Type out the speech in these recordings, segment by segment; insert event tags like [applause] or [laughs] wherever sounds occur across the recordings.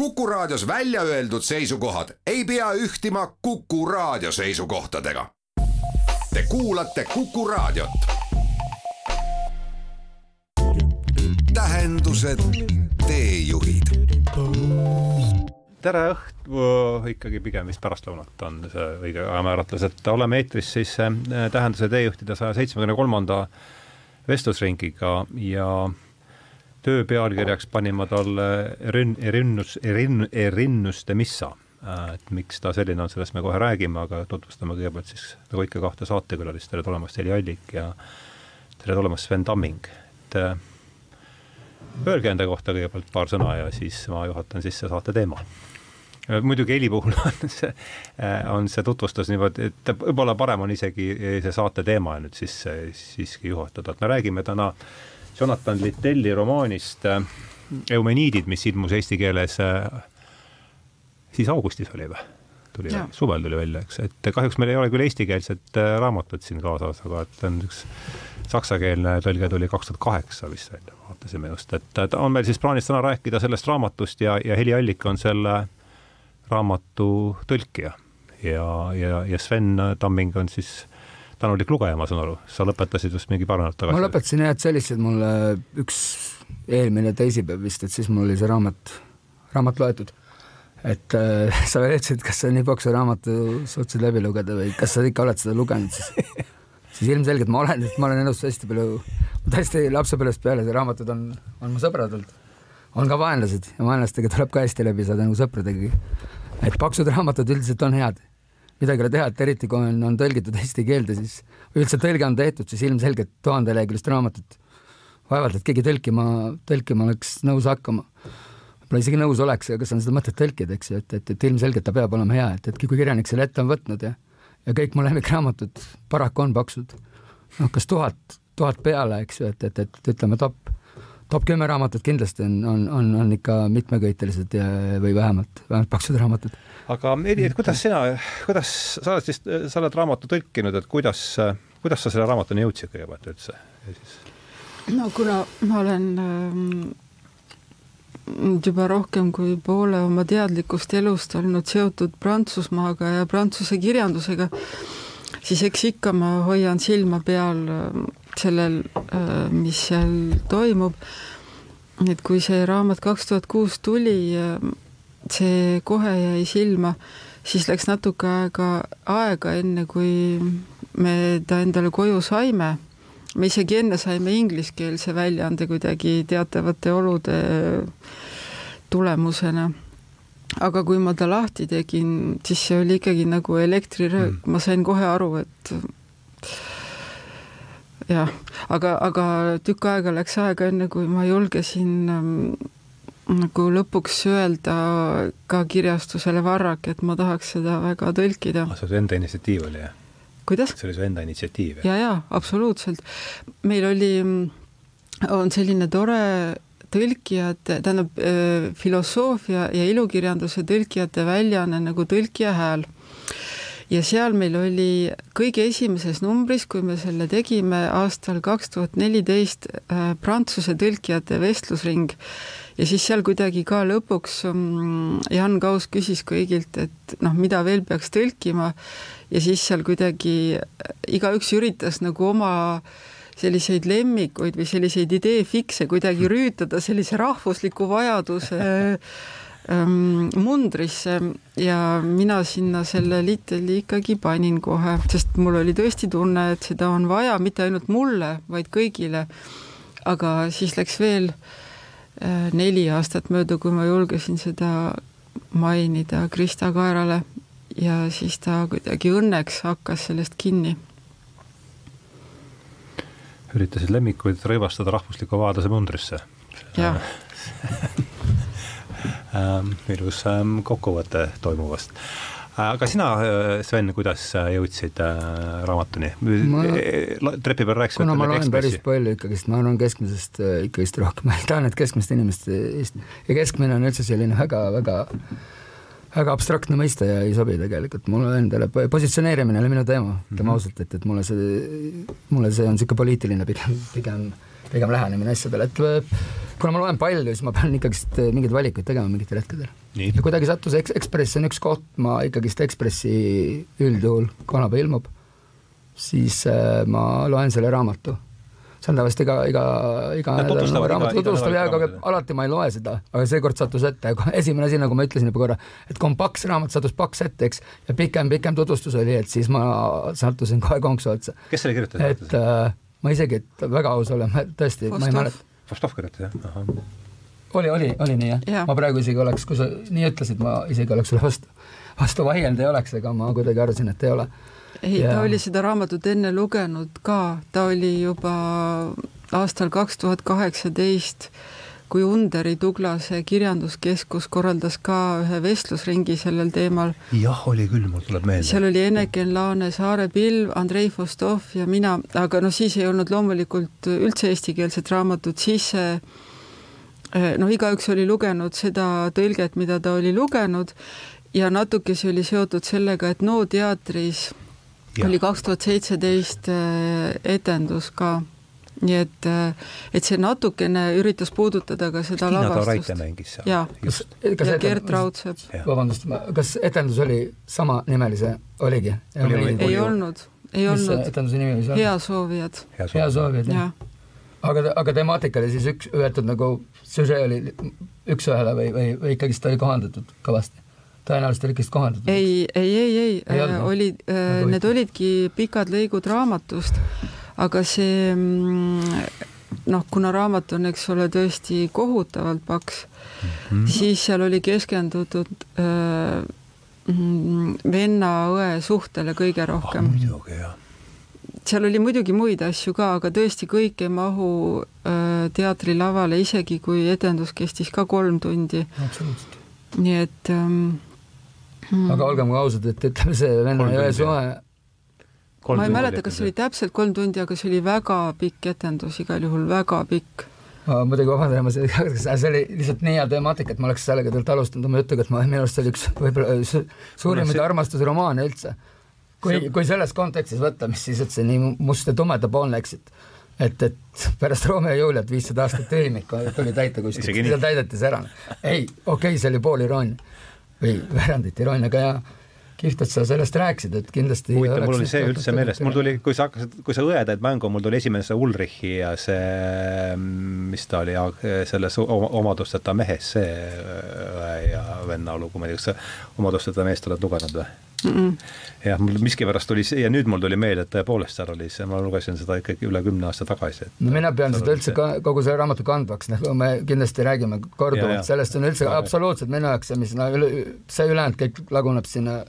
Kuku Raadios välja öeldud seisukohad ei pea ühtima Kuku Raadio seisukohtadega. Te kuulate Kuku Raadiot. tähendused, teejuhid. tere õhtu, ikkagi pigem vist pärastlõunat on see õige ajamääratlus, et oleme eetris siis äh, Tähenduse teejuhtide saja seitsmekümne kolmanda vestlusringiga ja töö pealkirjaks panin ma talle Erin-, Erinnus, Erin-, Erinnuste missa. Äh, et miks ta selline on, sellest me kohe räägime, aga tutvustame kõigepealt siis nagu ikka kahte saatekülalist, tere tulemast, Heli Allik ja tere tulemast, Sven Tamming, et äh, öelge enda kohta kõigepealt paar sõna ja siis ma juhatan sisse saate teema. Äh, muidugi heli puhul on see, on see tutvustus niimoodi, et võib-olla parem on isegi see saate teema nüüd siis siiski juhatada, et me räägime täna Jonathan Littelli romaanist Eumeniidid, mis ilmus eesti keeles siis augustis oli või? tuli, suvel tuli välja, eks, et kahjuks meil ei ole küll eestikeelset äh, raamatut siin kaasas, aga et on üks saksakeelne tõlge tuli kaks tuhat kaheksa vist välja, vaatasime just, et, et on meil siis plaanis täna rääkida sellest raamatust ja, ja Heli Allik on selle raamatu tõlkija. Ja, ja, ja Sven Tamming on siis tänulik lugeja, ma saan aru, sa lõpetasid just mingi paar nädalat tagasi. ma lõpetasin jah, et see lihtsalt mulle üks eelmine teisipäev vist, et siis mul oli see raamat, raamat loetud et äh, [laughs] sa veel ütlesid, kas sa nii paksu raamatu suutsid läbi lugeda või kas sa ikka oled seda lugenud, siis, [laughs] siis ilmselgelt ma olen, et ma olen elus hästi palju, tõesti lapsepõlvest peale see raamatud on, on mu sõbrad olnud. on ka vaenlased ja vaenlastega tuleb ka hästi läbi saada nagu sõpradega. et paksud raamatud üldiselt on head, midagi ei ole teha, et eriti kui on, on tõlgitud eesti keelde, siis või üldse tõlge on tehtud, siis ilmselgelt tuhandeleheküljelist raamatut vaevalt, et keegi tõlkima, tõlkima oleks nõus hakkama ma isegi nõus oleks, kas on seda mõtet tõlkida, eks ju, et, et, et ilmselgelt ta peab olema hea, et, et kui kirjanik selle ette on võtnud ja ja kõik mu lemmikraamatud paraku on paksud. noh, kas tuhat, tuhat peale, eks ju, et, et, et ütleme top, top kümme raamatut kindlasti on, on, on, on ikka mitmeköitelised ja, või vähemalt, vähemalt paksud raamatud. Aga Eri, et kuidas sina, kuidas sa oled siis, sa oled raamatu tõlkinud, et kuidas, kuidas sa selle raamatuni jõudsid kõigepealt üldse no kuna ma olen ähm juba rohkem kui poole oma teadlikust elust olnud seotud Prantsusmaaga ja prantsuse kirjandusega, siis eks ikka ma hoian silma peal äh, sellel, äh, mis seal toimub. et kui see raamat kaks tuhat kuus tuli, äh, see kohe jäi silma, siis läks natuke aega, aega enne kui me ta endale koju saime me isegi enne saime ingliskeelse väljaande kuidagi teatavate olude tulemusena. aga kui ma ta lahti tegin, siis see oli ikkagi nagu elektriröök mm., ma sain kohe aru, et jah, aga, aga tükk aega läks aega, enne kui ma julgesin ähm, nagu lõpuks öelda ka kirjastusele Varrak, et ma tahaks seda väga tõlkida. Ah, see enda initsiatiiv oli, jah? kuidas? see oli su enda initsiatiiv? ja, ja absoluutselt. meil oli, on selline tore tõlkijate, tähendab filosoofia ja ilukirjanduse tõlkijate väljaanne nagu Tõlkija hääl ja seal meil oli kõige esimeses numbris, kui me selle tegime aastal kaks tuhat neliteist Prantsuse tõlkijate vestlusring ja siis seal kuidagi ka lõpuks mm, Jan Kaus küsis kõigilt, et noh, mida veel peaks tõlkima ja siis seal kuidagi igaüks üritas nagu oma selliseid lemmikuid või selliseid ideefikse kuidagi rüütada sellise rahvusliku vajaduse [laughs] ähm, mundrisse ja mina sinna selle Litteli ikkagi panin kohe, sest mul oli tõesti tunne, et seda on vaja mitte ainult mulle, vaid kõigile. aga siis läks veel äh, neli aastat mööda, kui ma julgesin seda mainida Krista Kaerale ja siis ta kuidagi õnneks hakkas sellest kinni. üritasid lemmikuid rõivastada rahvusliku vabaduse mundrisse. jah [laughs] ähm, ilus ähm, kokkuvõte toimuvast aga sina, äh, Sven, kuidas jõudsid äh, raamatuni? trepi peal rääkisime. kuna ma loen päris palju ikkagist, ma arvan keskmisest äh, ikkagist rohkem, [laughs] ma ei taha nüüd keskmist inimest ja keskmine on üldse selline väga-väga väga abstraktne mõiste ja ei sobi tegelikult mulle endale, positsioneerimine oli minu teema, ütleme -hmm. ausalt, et, et mulle see, mulle see on niisugune poliitiline pigem, pigem, pigem lähenemine asjadele, et kuna ma loen palju, siis ma pean ikkagist mingeid valikuid tegema mingitel hetkedel. Ja kuidagi sattus Eks-, Ekspress on üks koht, ma ikkagist Ekspressi üldjuhul, kui kolmapäeval ilmub, siis äh, ma loen selle raamatu. see on tavaliselt iga, iga, iga nädal raamat tutvustab ja aga alati ma ei loe seda, aga seekord sattus ette, esimene asi, nagu ma ütlesin juba korra, et kui on paks raamat, sattus paks ette, eks, ja pikem, pikem tutvustus oli, et siis ma sattusin kohe konksu otsa. kes selle kirjutas? et äh, ma isegi, et väga aus olema, tõesti, ma ei mäleta. Vostov kirjutas jah. Oli, oli, oli nii jah ja. ma praegu isegi oleks, kui sa nii ütlesid, ma isegi oleks sulle vastu, vastu vaielda ei oleks, ega ma kuidagi arvasin, et ei ole. ei, ta Jaa. oli seda raamatut enne lugenud ka, ta oli juba aastal kaks tuhat kaheksateist, kui Underi Tuglase kirjanduskeskus korraldas ka ühe vestlusringi sellel teemal. jah, oli küll, mul tuleb meelde. seal oli Eneken Laane, Saare Pilv, Andrei Vostov ja mina, aga noh, siis ei olnud loomulikult üldse eestikeelset raamatut, siis see noh, igaüks oli lugenud seda tõlget, mida ta oli lugenud ja natuke see oli seotud sellega, et NO teatris Jah. oli kaks tuhat seitseteist etendus ka. nii et, et see natukene üritas puudutada ka seda Tiina lavastust. mängis seal. jaa, just. ja Gert Raudsepp vabandust, kas etendus oli samanimelise, oligi? Oli, oli. ei olnud, ei mis olnud, etenduse nimi oli? heasoovijad, hea hea soov. soovijad, jah jah aga, aga temaatika oli siis üks, võetud nagu, süžee oli üks-ühele või, või, või ikkagist oli kohandatud kõvasti? tõenäoliselt oli ikkagist kohandatud? ei, ei, ei, ei, Ei olnud, olid, Nagu need olidki pikad lõigud raamatust, aga see mm, noh, kuna raamat on, eks ole, tõesti kohutavalt paks mm, -hmm. siis seal oli keskendutud öö, mm, venna-õe suhtele kõige ah, rohkem. muidugi jah. Seal oli muidugi muid asju ka, aga tõesti kõik ei mahu öö, teatrilavale, isegi kui etendus kestis ka kolm tundi, absoluutselt. nii et ähm, aga olgem ka ausad, et ütleme, see soe, ma ei mäleta, kas see oli täpselt kolm tundi, aga see oli väga pikk etendus, igal juhul väga pikk. ma muidugi vabandan, ma see, see oli lihtsalt nii hea temaatika, et ma oleks sellega tegelikult alustanud oma jutuga, et ma, minu arust see oli üks võib-olla su- suurimaid armastusromaane üldse. Kui, kui selles kontekstis võtta, mis siis üldse nii must ja tumedapoolne, eks, et et, et pärast Romeo ja Juliet viissada aastat tühimik tuli täita kuskilt, seal täideti see ära. ei, okei okay,, see oli pool iroonia või veerandit iroonia, aga jaa, kihvt, et sa sellest rääkisid, et kindlasti huvitav, mul oli see üldse meeles, mul tuli, kui sa hakkasid, kui sa õe tõid mängu, mul tuli esimene see Ulrichi ja see, mis ta oli, selles oma- omadusteta mehes, see õe ja venna lugu, ma ei tea, kas sa omadusteta meest oled lugenud või? Mm -mm. jah, mul miskipärast tuli see ja nüüd mul tuli meelde, et tõepoolest seal oli see, ma lugesin seda ikkagi üle kümne aasta tagasi. no mina pean seda üldse ka kogu selle raamatu kandvaks, noh, me kindlasti räägime korduvalt sellest, on üldse absoluutselt minu jaoks see, mis no üle, see ülejäänud kõik laguneb sinna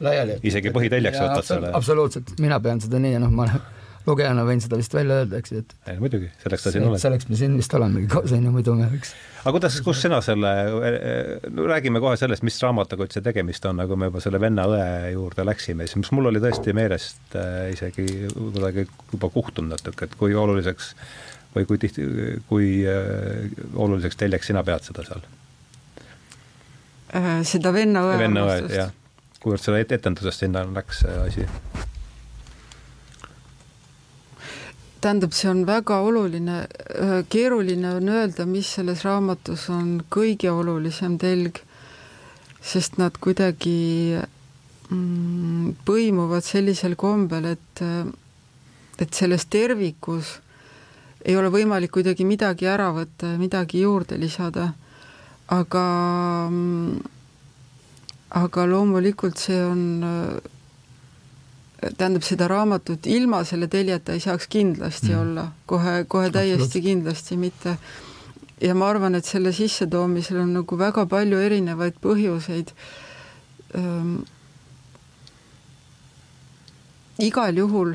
laiali. Isegi põhiteljeks Jaa, võtad selle. absoluutselt, mina pean seda nii ja noh, ma lugejana võin seda vist välja öelda, eks ju, et muidugi, selleks sa siin oled. selleks me siin vist olemegi koos, on ju, muidu me võiks aga kuidas, kus sina selle, no räägime kohe sellest, mis raamatuga üldse tegemist on, nagu me juba selle venna õe juurde läksime, siis mis mul oli tõesti meelest äh, isegi kuidagi juba kuhtunud natuke, et kui oluliseks või kui tihti, kui äh, oluliseks teljeks sina pead seda seal? Äh, seda venna-õe venna õe, armastust. jah. kuivõrd selle et- etendusest sinna läks see asi? Tähendab, see on väga oluline, keeruline on öelda, mis selles raamatus on kõige olulisem telg, sest nad kuidagi mm, põimuvad sellisel kombel, et, et selles tervikus ei ole võimalik kuidagi midagi ära võtta ja midagi juurde lisada. aga, aga loomulikult see on tähendab, seda raamatut ilma selle teljeta ei saaks kindlasti mm. olla, kohe, kohe täiesti kindlasti mitte. ja ma arvan, et selle sissetoomisel on nagu väga palju erinevaid põhjuseid ähm,. igal juhul,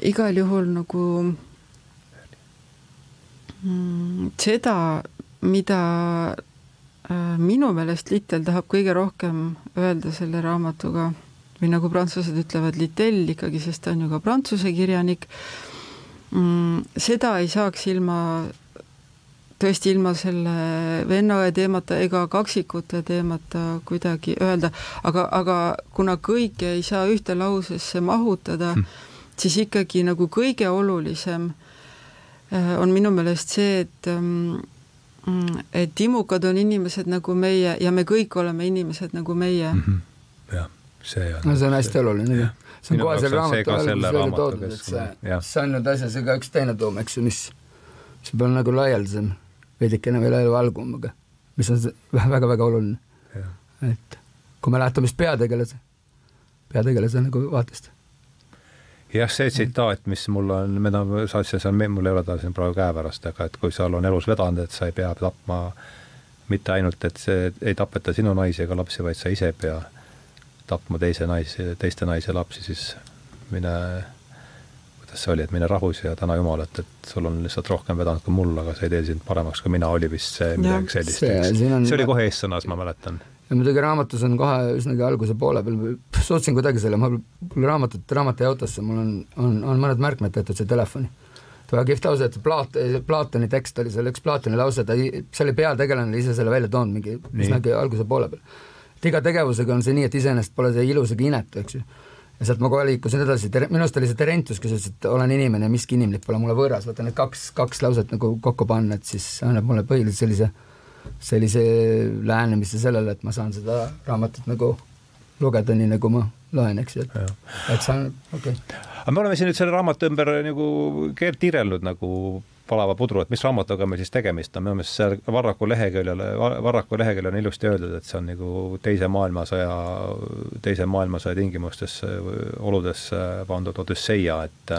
igal juhul nagu mm, seda, mida minu meelest Littel tahab kõige rohkem öelda selle raamatuga või nagu prantslased ütlevad, Littel ikkagi, sest ta on ju ka prantsuse kirjanik. seda ei saaks ilma, tõesti ilma selle vennaõe teemata ega kaksikute teemata kuidagi öelda, aga, aga kuna kõike ei saa ühte lausesse mahutada hmm., siis ikkagi nagu kõige olulisem on minu meelest see, et mm, et imukad on inimesed nagu meie ja me kõik oleme inimesed nagu meie mm. -hmm. jah, see on. no see on hästi oluline see on kohe seal raamatu ka alguses välja toodud, et see, see on nüüd asjas ega üks teine tuum, eks ju, mis, mis peab nagu laialdasem, veidikene veel eluvalgum, aga mis on väga-väga oluline. et kui me lähtume just peategelase, peategelase nagu vaatest jah, see tsitaat, mis mul on, mida ma saatsin seal, mul ei ole ta siin praegu käepärast, aga et kui seal on elus vedanud, et sa ei pea tapma mitte ainult, et see ei tapeta sinu naisi ega lapsi, vaid sa ise ei pea tapma teise naisi, teiste naisi ja lapsi, siis mine, kuidas see oli, et mine rahus ja täna Jumalat, et sul on lihtsalt rohkem vedanud kui mul, aga see ei tee sind paremaks kui mina, oli vist see midagi sellist, see- eks. on- see oli kohe eessõnas, ma mäletan. Ja muidugi raamatus on kohe üsnagi alguse poole peal, suutsin kuidagi selle, ma mul raamatut, raamat jäi autosse, mul on, on, on mõned märkmed tehtud siia telefoni. väga kihvt lause, et Plaat-, Platoni tekst oli seal üks Platoni lause, ta, see oli peategelane ise selle välja toonud mingi üsnagi alguse poole peal. et iga tegevusega on see nii, et iseenesest pole see ilus ega inetu, eks ju. ja sealt ma kohe liikusin edasi, minu arust oli see Terentius, kes ütles, et olen inimene miski inimlik pole mulle võõras, vaata need kaks, kaks lauset nagu kokku panna, et siis annab mulle põhiliselt sellise sellise lähenemise sellele, et ma saan seda raamatut nagu lugeda nii, nagu ma loen, eks ju, et, et see on okei okay.. aga me oleme siin nüüd selle raamatu ümber nagu keer- tiirelnud nagu palava pudru, et mis raamatuga meil siis tegemist on, minu meelest seal Varraku leheküljel, Varraku leheküljel on ilusti öeldud, et see on nagu teise maailmasõja, teise maailmasõja tingimustes, oludes pandud Odüsseia, et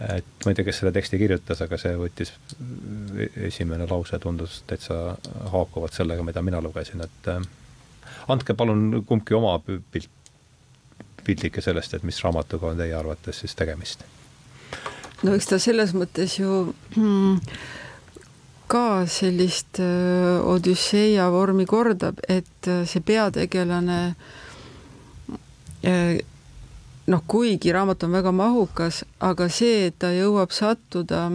et ma ei tea, kes selle teksti kirjutas, aga see võttis, esimene lause tundus täitsa haakuvat sellega, mida mina lugesin, et äh, andke palun kumbki oma pilt, piltlikke sellest, et mis raamatuga on teie arvates siis tegemist? no eks ta selles mõttes ju mm, ka sellist äh, Odüsseia vormi kordab, et äh, see peategelane noh, kuigi raamat on väga mahukas, aga see, et ta jõuab sattuda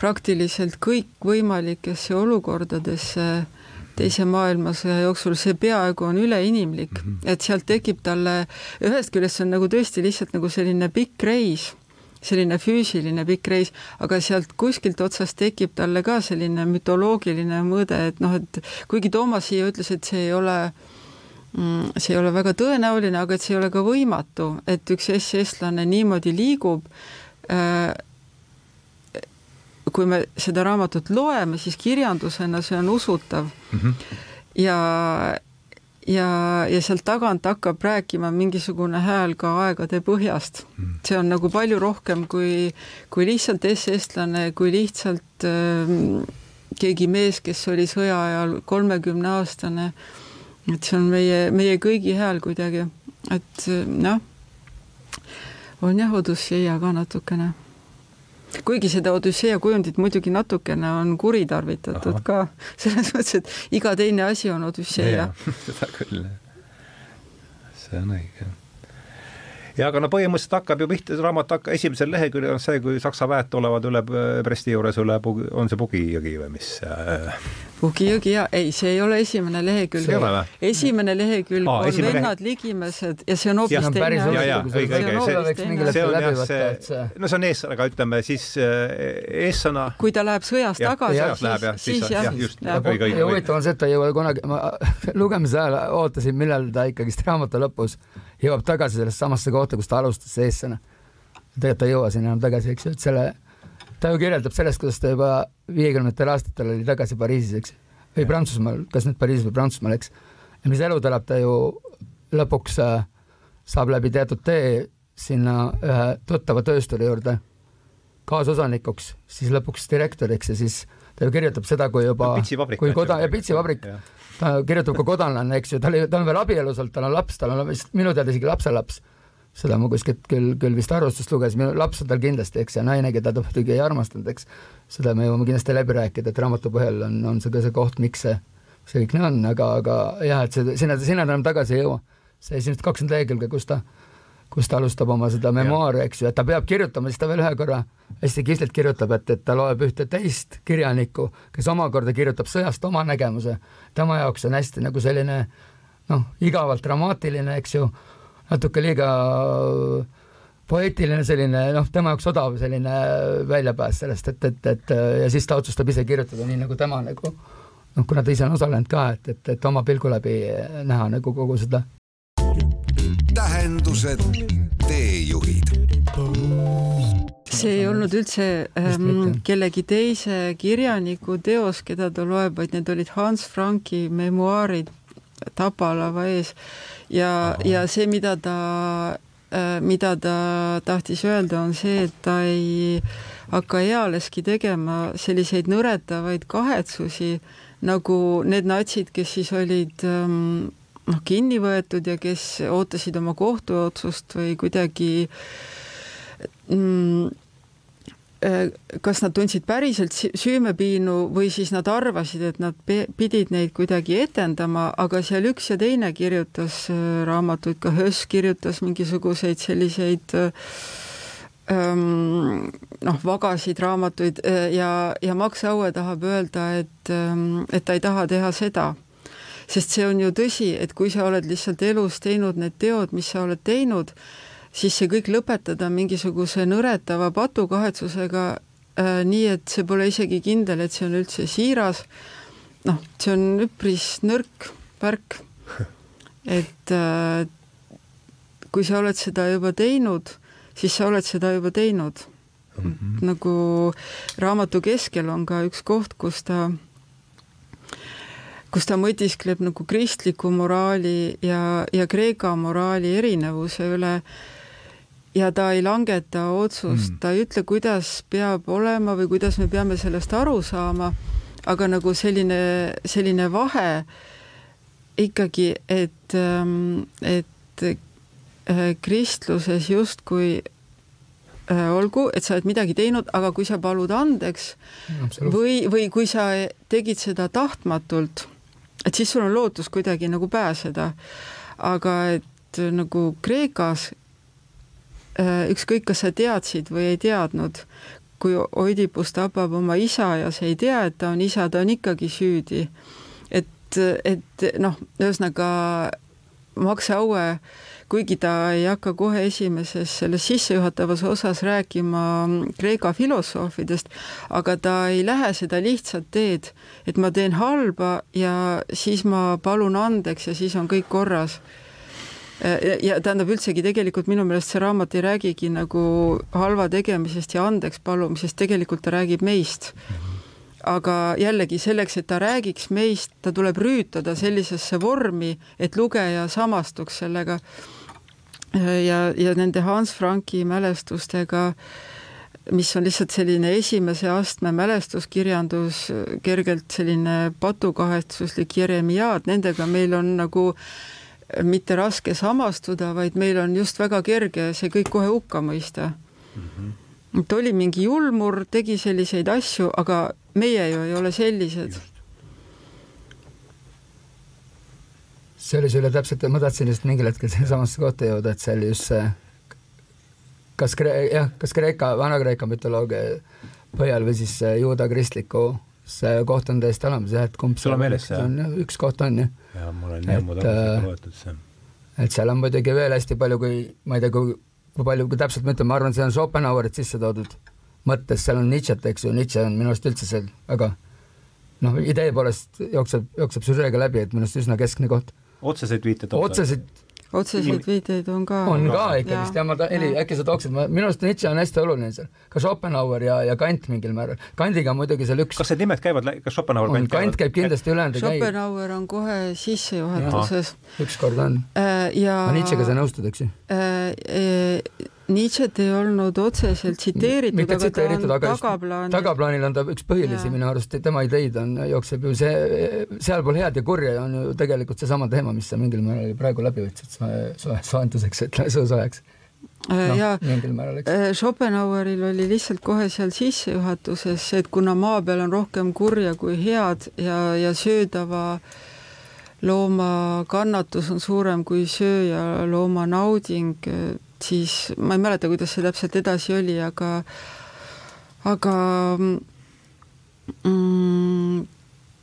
praktiliselt kõikvõimalikesse olukordadesse teise maailmasõja jooksul, see peaaegu on üleinimlik mm, -hmm. et sealt tekib talle, ühest küljest see on nagu tõesti lihtsalt nagu selline pikk reis, selline füüsiline pikk reis, aga sealt kuskilt otsast tekib talle ka selline mütoloogiline mõõde, et noh, et kuigi Toomas siia ütles, et see ei ole Mm, see ei ole väga tõenäoline, aga et see ei ole ka võimatu, et üks SS-lane niimoodi liigub. Äh, kui me seda raamatut loeme, siis kirjandusena see on usutav mm. -hmm. ja, ja, ja sealt tagant hakkab rääkima mingisugune hääl ka aegade põhjast mm. -hmm. see on nagu palju rohkem kui, kui lihtsalt SS-lane, kui lihtsalt äh, keegi mees, kes oli sõja ajal kolmekümne aastane et see on meie, meie kõigi hääl kuidagi, et noh, on jah Odüsseia ka natukene. kuigi seda Odüsseia kujundit muidugi natukene on kuritarvitatud Aha. ka, selles mõttes, et iga teine asi on Odüsseia. [laughs] seda küll, see on õige ja aga no põhimõtteliselt hakkab ju pihta, see raamat hakkab, esimesel leheküljel on see, kui Saksa väed tulevad üle Bresti juures üle, on see Pugi jõgi või mis äh...? Pugi jõgi ja ei, see ei ole esimene lehekülg. esimene lehekülg Aa, on esimene Vennad lehe... Ligimäsed ja see on hoopis teine asi. no see on ees, aga ütleme siis eessõna. kui ta läheb sõjast ja, tagasi, siis, siis, siis jah, ja huvitav on see, et ta ei jõua kunagi, ma [laughs] lugemise ajal ootasin, millal ta ikkagist raamatu lõpus jõuab tagasi sellesse samasse kohta, kus ta alustas, eessõna. tegelikult ta ei jõua sinna enam tagasi, eks ju, et selle, ta ju kirjeldab sellest, kuidas ta juba viiekümnendatel aastatel oli tagasi Pariisis, eks, või Prantsusmaal, kas nüüd Pariisis või Prantsusmaal, eks. ja mis elu ta elab, ta ju lõpuks äh, saab läbi teatud tee sinna ühe tuttava töösturi juurde kaasosanikuks, siis lõpuks direktoriks ja siis ta ju kirjutab seda, kui juba, kui koda- ja pitsivabrik, ta kirjutab ka kodanlane, eks ju, ta oli, ta on veel abielus olnud, tal on laps, tal on vist minu teada isegi lapselaps. seda ma kuskilt küll, küll vist arvustust lugesin, laps on tal kindlasti, eks, ja naine, keda ta muidugi ei armastanud, eks. seda me jõuame kindlasti läbi rääkida, et raamatu põhjal on, on see ka see koht, miks see, see kõik nii on, aga, aga jah, et see, sinna, sinna enam tagasi ei jõua. see esimesed kakskümmend lehekülge, kus ta kus ta alustab oma seda memuaari, eks ju, et ta peab kirjutama, siis ta veel ühe korra hästi kislilt kirjutab, et, et ta loeb ühte teist kirjanikku, kes omakorda kirjutab sõjast oma nägemuse. tema jaoks on hästi nagu selline noh, igavalt dramaatiline, eks ju, natuke liiga poeetiline selline noh, tema jaoks odav selline väljapääs sellest, et, et, et ja siis ta otsustab ise kirjutada nii nagu tema nagu noh, kuna ta ise on osalenud ka, et, et, et oma pilgu läbi näha nagu kogu seda. Tähendused, teejuhid. See ei olnud üldse ähm, kellegi teise kirjaniku teos, keda ta loeb, vaid need olid Hans Franki memuaarid Tapalava ees. Ja, ja see, mida ta äh,, mida ta tahtis öelda, on see, et ta ei hakka ealeski tegema selliseid nõretavaid kahetsusi, nagu need natsid, kes siis olid ähm, noh, kinni võetud ja kes ootasid oma kohtuotsust või kuidagi mm, Äh, kas nad tundsid päriselt süümepiinu või siis nad arvasid, et nad pidid neid kuidagi etendama, aga seal üks ja teine kirjutas äh, raamatuid, ka Höss kirjutas mingisuguseid selliseid ähm, noh, vagasid raamatuid ja, ja Max Aue tahab öelda, et, ähm, et ta ei taha teha seda sest see on ju tõsi, et kui sa oled lihtsalt elus teinud need teod, mis sa oled teinud, siis see kõik lõpetada mingisuguse nõretava patukahetsusega äh, nii, et see pole isegi kindel, et see on üldse siiras. noh, see on üpris nõrk värk. [laughs] et äh, kui sa oled seda juba teinud, siis sa oled seda juba teinud mm. -hmm. nagu raamatu keskel on ka üks koht, kus ta kus ta mõtiskleb nagu kristliku moraali ja, ja Kreeka moraali erinevuse üle ja ta ei langeta otsust mm., ta ei ütle, kuidas peab olema või kuidas me peame sellest aru saama, aga nagu selline, selline vahe ikkagi, et, ähm, et äh, kristluses justkui äh, olgu, et sa oled midagi teinud, aga kui sa palud andeks või, või kui sa tegid seda tahtmatult, et siis sul on lootus kuidagi nagu pääseda. aga et nagu Kreekas Äh, ükskõik, kas sa teadsid või ei teadnud, kui Oidipus tapab oma isa ja sa ei tea, et ta on isa, ta on ikkagi süüdi. et, et noh, ühesõnaga Max Aue, kuigi ta ei hakka kohe esimeses selles sissejuhatavas osas rääkima Kreeka filosoofidest, aga ta ei lähe seda lihtsat teed, et ma teen halba ja siis ma palun andeks ja siis on kõik korras ja tähendab üldsegi tegelikult minu meelest see raamat ei räägigi nagu halva tegemisest ja andeks palumisest, tegelikult ta räägib meist. aga jällegi selleks, et ta räägiks meist, ta tuleb rüütada sellisesse vormi, et lugeja samastuks sellega. Äh, ja, ja nende Hans Franki mälestustega mis on lihtsalt selline esimese astme mälestuskirjandus, kergelt selline patukahetsuslik jeremiaad, nendega meil on nagu mitte raske samastuda, vaid meil on just väga kerge see kõik kohe hukka mõista mm. -hmm. et oli mingi julmur, tegi selliseid asju, aga meie ju ei ole sellised. See oli sulle täpselt, ma tahtsin just mingil hetkel [laughs] sinnasamasse kohta jõuda, et see oli just see, kas Kre-, jah, kas Kreeka, Vana-Kreeka mütoloogia põhjal või siis juuda kristliku see koht on täiesti olemas jah, et kumb sul on meeles see? on üks koht on ju. jaa, mul on ammu tagasi loetud see. et seal on muidugi veel hästi palju, kui ma ei tea, kui, kui palju, kui täpselt ma ütlen, ma arvan, see on Schopenhauerit sisse toodud mõttes, seal on Nietzsche't, eks ju, Nietzsche on minu arust üldse seal väga noh, idee poolest jookseb, jookseb süžeega läbi, et minu arust üsna keskne koht. Otseseid viiteid otseseid otseseid viiteid on ka. on ka ikkagist ja ma ta-, Heli, äkki sa tooksid, ma, minu arust Nietzsche on hästi oluline seal, ka Schopenhauer ja, ja Kant mingil määral. Kandiga muidugi seal üks kas need nimed käivad, kas Schopenhauer on, Kant käib kindlasti ülejäänud ei käi. Schopenhauer on kohe sissejuhatuses. ükskord on äh,. ja Nietzschega sa nõustud, eks ju äh,? Nietzsche't ei olnud otseselt tsiteeritud, aga tsiteeritud, ta on tagaplaanil. tagaplaanil on ta üks põhilisi minu arust, tema ideid on, jookseb ju see, sealpool head ja kurja on ju tegelikult seesama teema, mis sa mingil määral praegu läbi võtsid soojenduseks, ütleme suusoojaks äh, no, ja äh, Schopenhaueril oli lihtsalt kohe seal sissejuhatuses, et kuna maa peal on rohkem kurja kui head ja, ja söödava looma kannatus on suurem kui sööja looma nauding, siis ma ei mäleta, kuidas see täpselt edasi oli, aga, aga mm,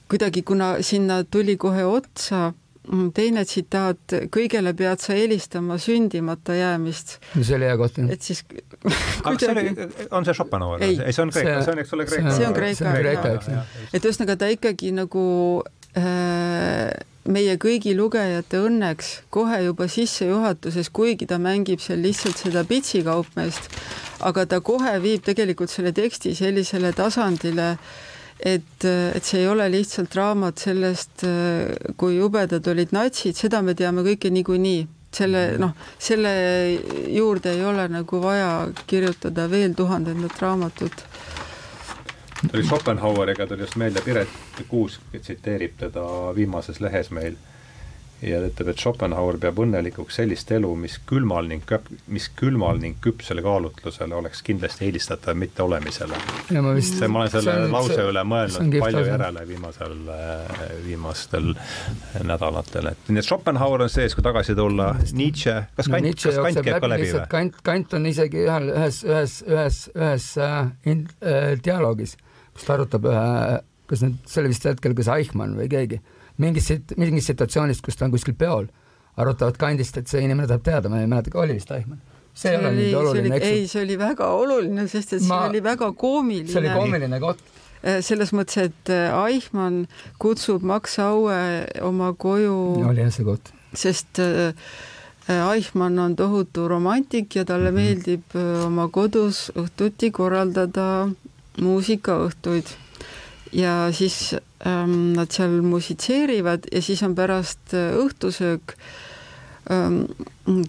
kuidagi, kuna sinna tuli kohe otsa mm, teine tsitaat, kõigele pead sa eelistama sündimata jäämist. see oli hea koht. et siis [laughs] aga see oli, on see Schopenhauer? ei, see on Kreeka, see on, eks ole, Kreeka. see on Kreeka, Kreeka, eks ju. et ühesõnaga ta ikkagi nagu äh, meie kõigi lugejate õnneks kohe juba sissejuhatuses, kuigi ta mängib seal lihtsalt seda pitsikaupmeest, aga ta kohe viib tegelikult selle teksti sellisele tasandile, et, et see ei ole lihtsalt raamat sellest, kui jubedad olid natsid, seda me teame kõike niikuinii. Selle noh, selle juurde ei ole nagu vaja kirjutada veel tuhandendat raamatut tuli Schopenhaueriga tuli just meelde, Piret Kuusk tsiteerib teda viimases lehes meil ja ta ütleb, et Schopenhauer peab õnnelikuks sellist elu, mis külmal ning köp-, mis külmal ning küpsele kaalutlusele oleks kindlasti eelistatav mitteolemisele. ma vist see, ma olen selle on, lause üle mõelnud palju tasa. järele viimasel, viimastel nädalatel, et nii et Schopenhauer on sees, kui tagasi tulla, Nietzsche, kas no, Kant, kas Kant käib ka läbi või? Kant, Kant on isegi ühel, ühes, ühes, ühes, ühes äh, in, äh, dialoogis, kus ta arutab ühe, kas nüüd, see oli vist hetkel, kas Eichmann või keegi mingis, mingis situatsioonis, kus ta on kuskil peol, arutavad kandist, et see inimene tahab teada, ma ei mäleta, oli vist Eichmann see ei ole nii oluline, eks ju. ei, see oli väga oluline, sest et ma, see oli väga koomiline. see oli koomiline koht. Äh, selles mõttes, et äh, Eichmann kutsub Max Aue oma koju. oli jah see koht. sest äh, Eichmann on tohutu romantik ja talle -hmm. meeldib oma kodus õhtuti korraldada muusikaõhtuid. Ja siis ähm, nad seal musitseerivad ja siis on pärast äh, õhtusöök ähm,,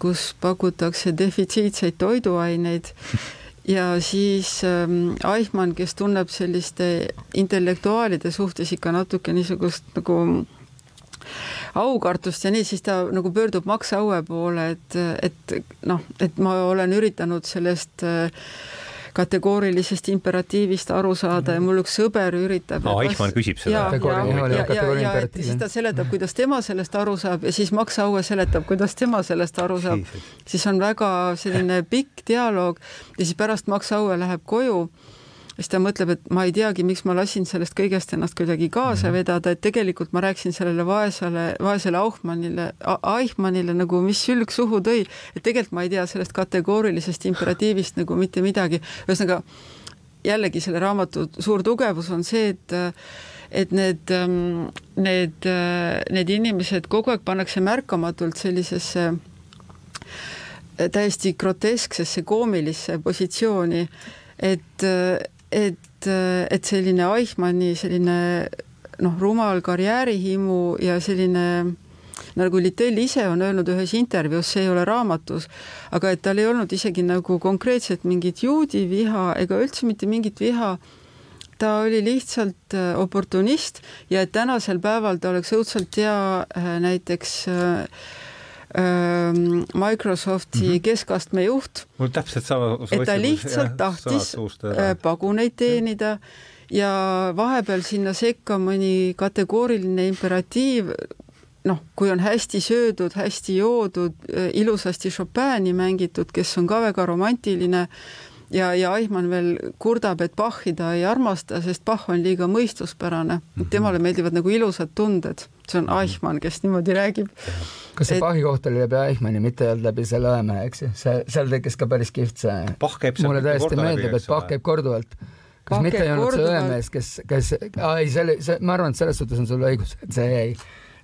kus pakutakse defitsiitseid toiduaineid. [laughs] Ja siis ähm, Eichmann, kes tunneb selliste intellektuaalide suhtes ikka natuke niisugust nagu aukartust ja nii, siis ta nagu pöördub Max Aue poole, et, et noh, et ma olen üritanud sellest äh, kategoorilisest imperatiivist aru saada ja mul üks sõber üritab no,. Eichmann küsib seda. ja, ja, ja, ja, siis ta seletab, kuidas tema sellest aru saab ja siis Max Aue seletab, kuidas tema sellest aru saab. siis on väga selline pikk dialoog ja siis pärast Max Aue läheb koju siis ta mõtleb, et ma ei teagi, miks ma lasin sellest kõigest ennast kuidagi kaasa mhm. vedada, et tegelikult ma rääkisin sellele vaesele, vaesele Auchmannile, Eichmannile nagu, mis sülg suhu tõi, et tegelikult ma ei tea sellest kategoorilisest imperatiivist nagu mitte midagi. ühesõnaga jällegi selle raamatu suur tugevus on see, et et need, need, need inimesed kogu aeg pannakse märkamatult sellisesse täiesti grotesksesse koomilisse positsiooni, et, et, et selline Eichmanni selline noh, rumal karjäärihimu ja selline nagu Littell ise on öelnud ühes intervjuus, see ei ole raamatus, aga et tal ei olnud isegi nagu konkreetselt mingit juudi viha ega üldse mitte mingit viha, ta oli lihtsalt äh, oportunist ja et tänasel päeval ta oleks õudselt hea äh, näiteks äh, Microsofti mm -hmm. keskastme juht. mul täpselt sama. et ta lihtsalt tahtis äh, paguneid teenida ja vahepeal sinna sekka mõni kategooriline imperatiiv, noh, kui on hästi söödud, hästi joodud, äh, ilusasti Chopini mängitud, kes on ka väga romantiline ja, ja Eichmann veel kurdab, et Bachi ta ei armasta, sest Bach on liiga mõistuspärane mm. -hmm. temale meeldivad nagu ilusad tunded, see on mhm. Eichmann, kes niimoodi räägib. kas see et... Bachi koht oli läbi Eichmanni, mitte ei olnud läbi selle õemehe, eks ju, see, seal tekkis ka päris kihvt see. mulle täiesti meeldib, et Bach käib korduvalt kas Bach mitte ei olnud see õemees, kes, kes, ei, see oli, see, ma arvan, et selles suhtes on sul õigus, et see jäi,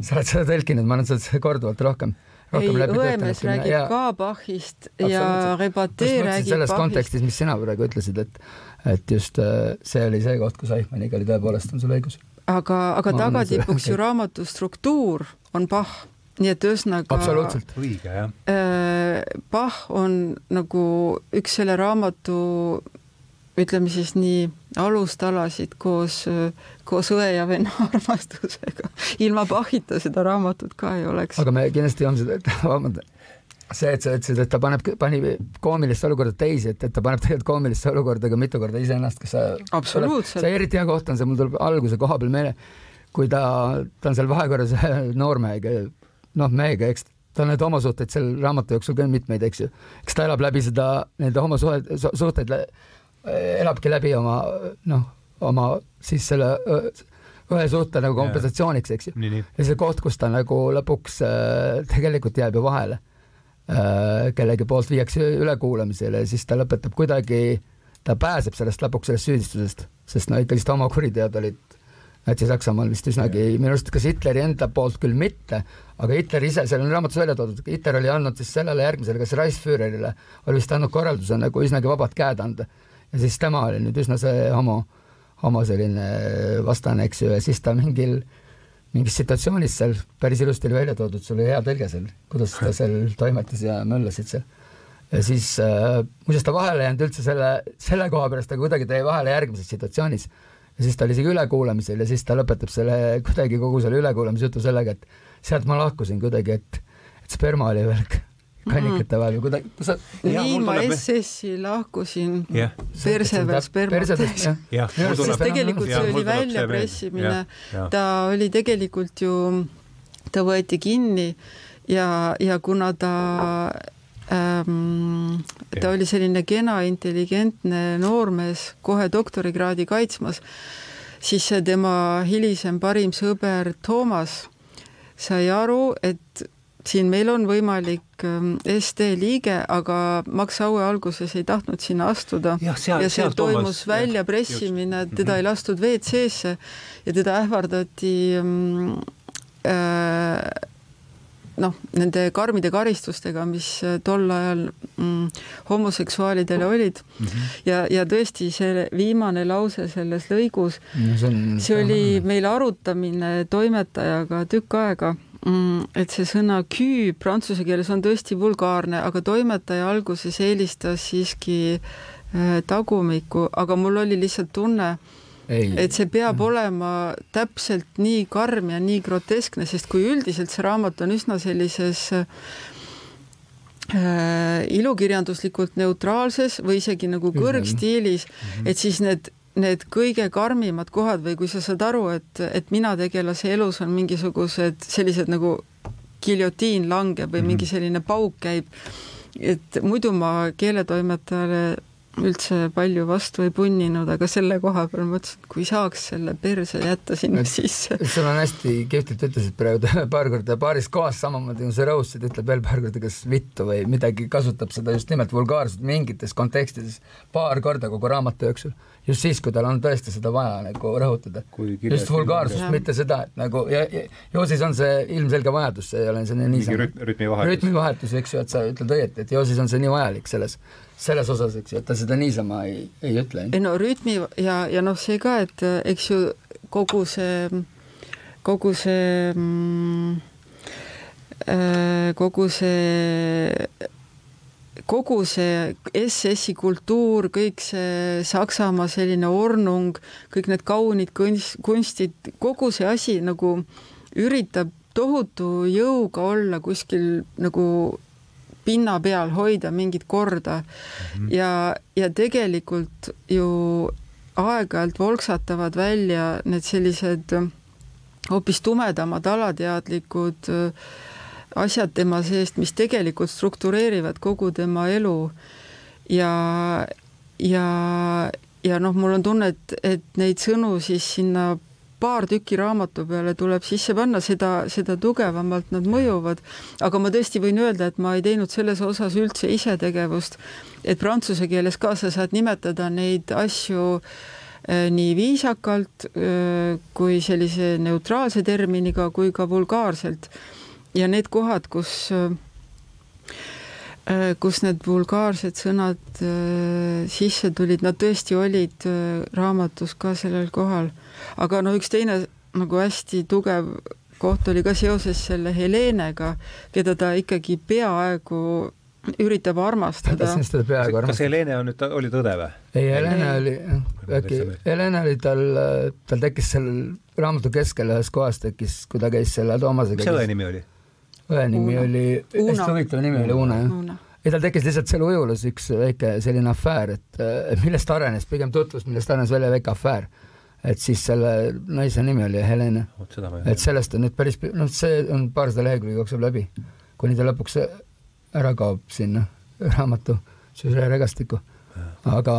sa oled seda tõlkinud, ma olen seda korduvalt rohkem ei, Õemees räägib ja, ka Bachist ja Rebatee räägib selles Bachist. kontekstis, mis sina praegu ütlesid, et et just äh, see oli see koht, kus Eichmanniga oli tõepoolest, on sul õigus. Aga, aga tagatipuks ju [laughs] raamatu struktuur on Bach nii et ühesõnaga. absoluutselt. õige, jah. Äh, Bach on nagu üks selle raamatu ütleme siis nii, alustalasid koos, koos õe ja venna [laughs] armastusega. ilma Bachita seda raamatut ka ei oleks. aga me kindlasti joome seda, [laughs] see, et sa ütlesid, et ta paneb, pani koomilisse olukorda teisi, et, et ta paneb tegelikult koomilisse olukorda ka mitu korda iseennast, kas sa absoluutselt. see eriti hea koht on see, mul tuleb alguse koha peal meelde, kui ta, ta on seal vahekorras noormehega, noh, mehega, eks ta on neid homosuhteid seal raamatu jooksul ka mitmeid, eks ju. eks ta elab läbi seda, nende homosuhteid, suhteid elabki läbi oma noh, oma siis selle ühe suhte nagu kompensatsiooniks, eks ju. Ja see koht, kus ta nagu lõpuks äh, tegelikult jääb ju vahele kellegi poolt viiakse ülekuulamisele ja siis ta lõpetab kuidagi, ta pääseb sellest lõpuks sellest süüdistusest, sest no ikkagist homokuriteod olid Natsi-Saksamaal vist üsnagi, minu arust kas Hitleri enda poolt küll mitte, aga Hitler ise, seal on raamatus välja toodud, Hitler oli andnud siis sellele järgmisele, kas Reichsführerile, oli vist andnud korralduse nagu üsnagi vabad käed anda. ja siis tema oli nüüd üsna see homo, homo selline vastane, eks ju, ja siis ta mingil, mingis situatsioonis seal päris ilusti oli välja toodud, sul oli hea tõlge seal, kuidas ta seal toimetas ja möllasid seal. Ja siis äh, muuseas ta vahele ei jäänud üldse selle, selle koha pärast, aga kuidagi ta jäi vahele järgmises situatsioonis. Ja siis ta oli isegi ülekuulamisel ja siis ta lõpetab selle kuidagi kogu selle ülekuulamise jutu sellega, et sealt ma lahkusin kuidagi, et, et sperma oli veel kannikate vahel või kuidagi, sa nii ma SS-i lahkusin jah, perse peal spermatest. jah. sest tegelikult see oli väljapressimine, ta oli tegelikult ju, ta võeti kinni ja, ja kuna ta ähm, ta oli selline kena intelligentne noormees kohe doktorikraadi kaitsmas, siis see tema hilisem parim sõber Toomas sai aru, et siin meil on võimalik ähm, SD liige, aga Max Aue alguses ei tahtnud sinna astuda. Jah, seal, ja see seal toimus väljapressimine, teda ei lastud WC-sse ja teda ähvardati mm, äh, noh, nende karmide karistustega, mis äh, tol ajal mm, homoseksuaalidele olid. Mm. -hmm. ja, ja tõesti see viimane lause selles lõigus, see on see oli meil arutamine toimetajaga tükk aega, et see sõna kü prantsuse keeles on tõesti vulgaarne, aga toimetaja alguses eelistas siiski äh, tagumikku, aga mul oli lihtsalt tunne, ei, et see peab olema täpselt nii karm ja nii groteskne, sest kui üldiselt see raamat on üsna sellises äh, ilukirjanduslikult neutraalses või isegi nagu kõrgstiilis, et siis need need kõige karmimad kohad või kui sa saad aru, et, et mina tegelase elus on mingisugused sellised nagu giljotiin langeb või mingi selline pauk käib, et muidu ma keeletoimetajale üldse palju vastu ei punninud, aga selle koha peal mõtlesin, et kui saaks selle perse jätta sinna Et- sisse. [laughs] sul on hästi kihvtilt ütlesid praegu paar korda paaris kohas samamoodi nagu see Rose, et ütleb veel paar korda kas vittu või midagi, kasutab seda just nimelt vulgaarselt mingites kontekstides paar korda kogu raamatu jooksul. just siis, kui tal on tõesti seda vaja nagu rõhutada. Just vulgaarsust, mitte seda, et nagu ja, ja ju siis on see ilmselge vajadus, see ei ole mingi niisama rütm, rütmivahetus. rütmivahetus, eks ju, et sa ütled õieti, et ju siis on see nii vajalik selles, selles osas, eks ju, et ta seda niisama ei, ei ütle. ei no rütmi ja, ja noh, see ka, et eks ju kogu see, kogu see mm, äh, kogu see kogu see SS-i kultuur, kõik see Saksamaa selline ornung, kõik need kaunid kunst, kunstid, kogu see asi nagu üritab tohutu jõuga olla kuskil nagu pinna peal hoida mingit korda mm -hmm. ja, ja tegelikult ju aeg-ajalt volksatavad välja need sellised hoopis tumedamad alateadlikud äh, asjad tema seest, mis tegelikult struktureerivad kogu tema elu ja, ja, ja noh, mul on tunne, et, et neid sõnu siis sinna paar tükki raamatu peale tuleb sisse panna, seda, seda tugevamalt nad mõjuvad. aga ma tõesti võin öelda, et ma ei teinud selles osas üldse isetegevust, et prantsuse keeles ka sa saad nimetada neid asju eh, nii viisakalt eh, kui sellise neutraalse terminiga kui ka vulgaarselt ja need kohad, kus äh, kus need vulgaarsed sõnad äh, sisse tulid, nad tõesti olid äh, raamatus ka sellel kohal. aga no üks teine nagu hästi tugev koht oli ka seoses selle Helenega, keda ta ikkagi peaaegu üritab armastada tahtsin. seda peaaegu kas armastada. Helene on nüüd, oli tõde või? ei, Helena Ei. oli, äkki Helena oli tal, tal tekkis seal raamatu keskel ühes kohas tekkis, kui ta käis selle Toomasega. mis see õe nimi oli? Õe nimi Uno. oli, hästi Uno. huvitav nimi oli Uno jah. Ei, tal tekkis lihtsalt seal ujulus üks väike selline afäär, et äh, millest arenes, pigem tutvus, millest arenes välja väike afäär. et siis selle naise nimi oli Helena, et sellest on nüüd päris, noh, see on paarsada lehekülge jookseb läbi, kuni ta lõpuks ära kaob sinna [laughs] raamatu süžeeregastikku. aga,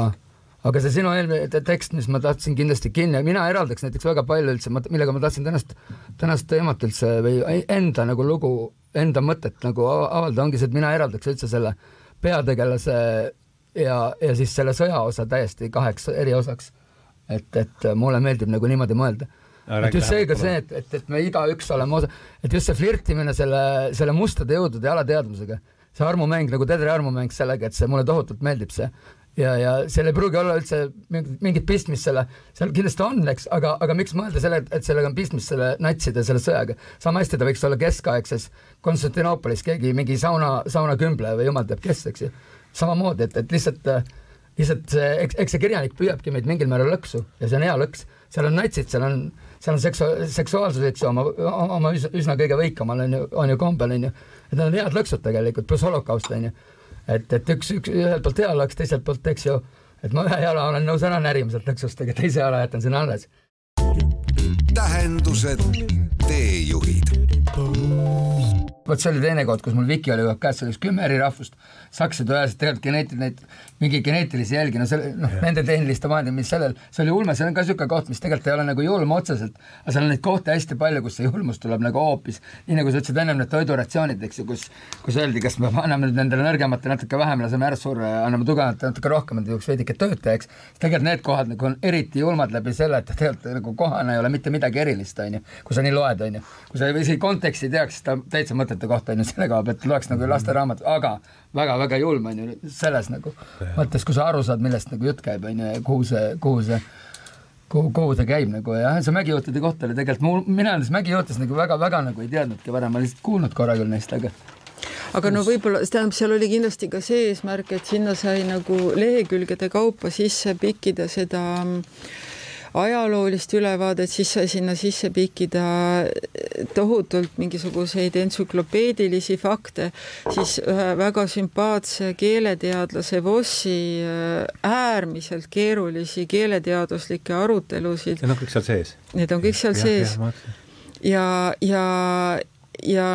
aga see sinu eelmine tekst, mis ma tahtsin kindlasti kinni, mina eraldaks näiteks väga palju üldse, millega ma tahtsin tänast, tänast teemat üldse või enda nagu lugu, enda mõtet nagu avaldada, ongi see, et mina eraldaks üldse selle peategelase ja, ja siis selle sõjaosa täiesti kaheks eri osaks. et, et mulle meeldib nagu niimoodi mõelda. Et just see ka see, et, et, et me igaüks oleme osa, et just see flirtimine selle, selle mustade jõudude ja alateadvusega, see armumäng nagu Tedri armumäng sellega, et see mulle tohutult meeldib see ja, ja seal ei pruugi olla üldse mingit, mingit pistmist selle, seal kindlasti on, eks, aga, aga miks mõelda selle, et sellega on pistmist selle natside selle sõjaga, sama hästi ta võiks olla keskaegses Konstantinoopolis keegi mingi sauna, saunakümble või jumal teab kes, eks ju. samamoodi, et, et lihtsalt, lihtsalt see, eks, eks see kirjanik püüabki meid mingil määral lõksu ja see on hea lõks, seal on natsid, seal on seal on seksu-, seksuaalsus, eks ju, oma, oma üsna kõige võikamal on ju, on ju kombel, on ju. et need on head lõksud tegelikult, pluss holokaust, on ju. Et, et üks, üks, ühelt poolt hea lõks, teiselt poolt, eks ju, et ma ühe jala olen nõus ära närima sealt lõksust, aga teise jala jätan sinna alles. tähendused, teejuhid vot see oli teine koht, kus mul Viki oli aeg käes, seal oli kümme eri rahvust, sakslased ajasid tegelikult geneetiline, mingi geneetilisi jälgi, no selle, noh, nende tehniliste vahendid, mis sellel, see oli ulme, see on ka niisugune koht, mis tegelikult ei ole nagu julm otseselt, aga seal on neid kohti hästi palju, kus see julmus tuleb nagu hoopis, nii nagu sa ütlesid ennem, need toiduratsioonid, eks ju, kus, kus öeldi, kas me anname nüüd nendele nõrgematele natuke vähem, laseme ära surra ja anname tugevamatele natuke rohkem, et jõuaks veidike tööd teeks, tegelikult need kohad nagu on eriti julmad läbi selle, et tegelikult nagu kohane ei ole mitte midagi erilist, on ju, kui sa nii loed, on ju. kui sa isegi konteksti teaks, siis ta täitsa mõttetu koht on ju selle koha pealt, loeks nagu lasteraamat, aga väga-väga julm on ju selles nagu mõttes, kui sa aru saad, millest nagu jutt käib, on ju, ja kuhu see, kuhu see kuhu, kuhu ta käib nagu ja see mägijõutude koht oli tegelikult mul, mina nendest mägijõutudest nagu väga-väga nagu ei teadnudki varem, ma lihtsalt kuulnud korra küll neist, aga aga no võib-olla, tähendab, seal oli kindlasti ka see eesmärk, et sinna sai nagu lehekülgede kaupa sisse pikkida seda äh, ajaloolist ülevaadet, siis sai sinna sisse pikkida tohutult mingisuguseid entsüklopeedilisi fakte, siis ühe väga sümpaatse keeleteadlase Vossi äh, äärmiselt keerulisi keeleteaduslikke arutelusid. Need on kõik seal sees? Need on kõik seal ja, sees. ja, ja, ja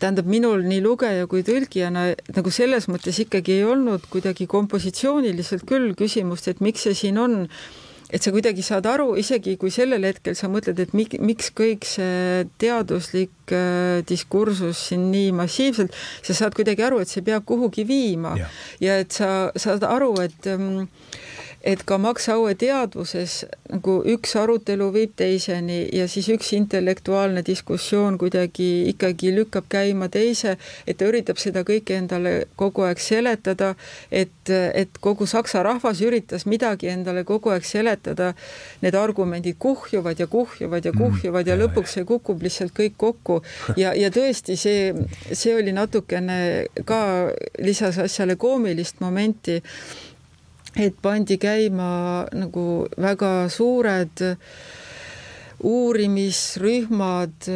tähendab, minul nii lugeja kui tõlgijana nagu selles mõttes ikkagi ei olnud kuidagi kompositsiooniliselt küll küsimust, et miks see siin on et sa kuidagi saad aru, isegi kui sellel hetkel sa mõtled, et mik, miks kõik see teaduslik äh, diskursus siin nii massiivselt, sa saad kuidagi aru, et see peab kuhugi viima. Ja, ja et sa saad aru, et ähm, et ka Max Aue teadvuses nagu üks arutelu viib teiseni ja siis üks intellektuaalne diskussioon kuidagi ikkagi lükkab käima teise, et ta üritab seda kõike endale kogu aeg seletada, et, et kogu saksa rahvas üritas midagi endale kogu aeg seletada. Need argumendid kuhjuvad ja kuhjuvad ja mm, kuhjuvad mm, ja lõpuks see kukub lihtsalt kõik kokku. Ja, ja tõesti, see, see oli natukene ka lisas asjale koomilist momenti et pandi käima nagu väga suured uurimisrühmad,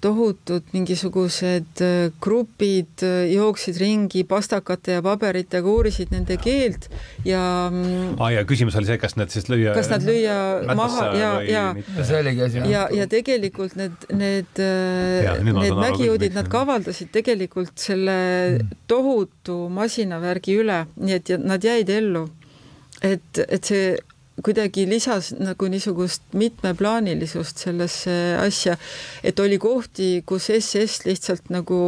tohutud mingisugused grupid jooksid ringi pastakate ja paberitega, uurisid nende keelt ja ah,. ja küsimus oli see, kas nad siis lüüa. kas nad lüüa maha ja, ja. see oligi asi. ja, ja tegelikult need, need, need mägijõudid, nad kavaldasid tegelikult selle mm. tohutu masinavärgi üle, nii et nad jäid ellu et, et see kuidagi lisas nagu niisugust mitmeplaanilisust sellesse asja, et oli kohti, kus SS lihtsalt nagu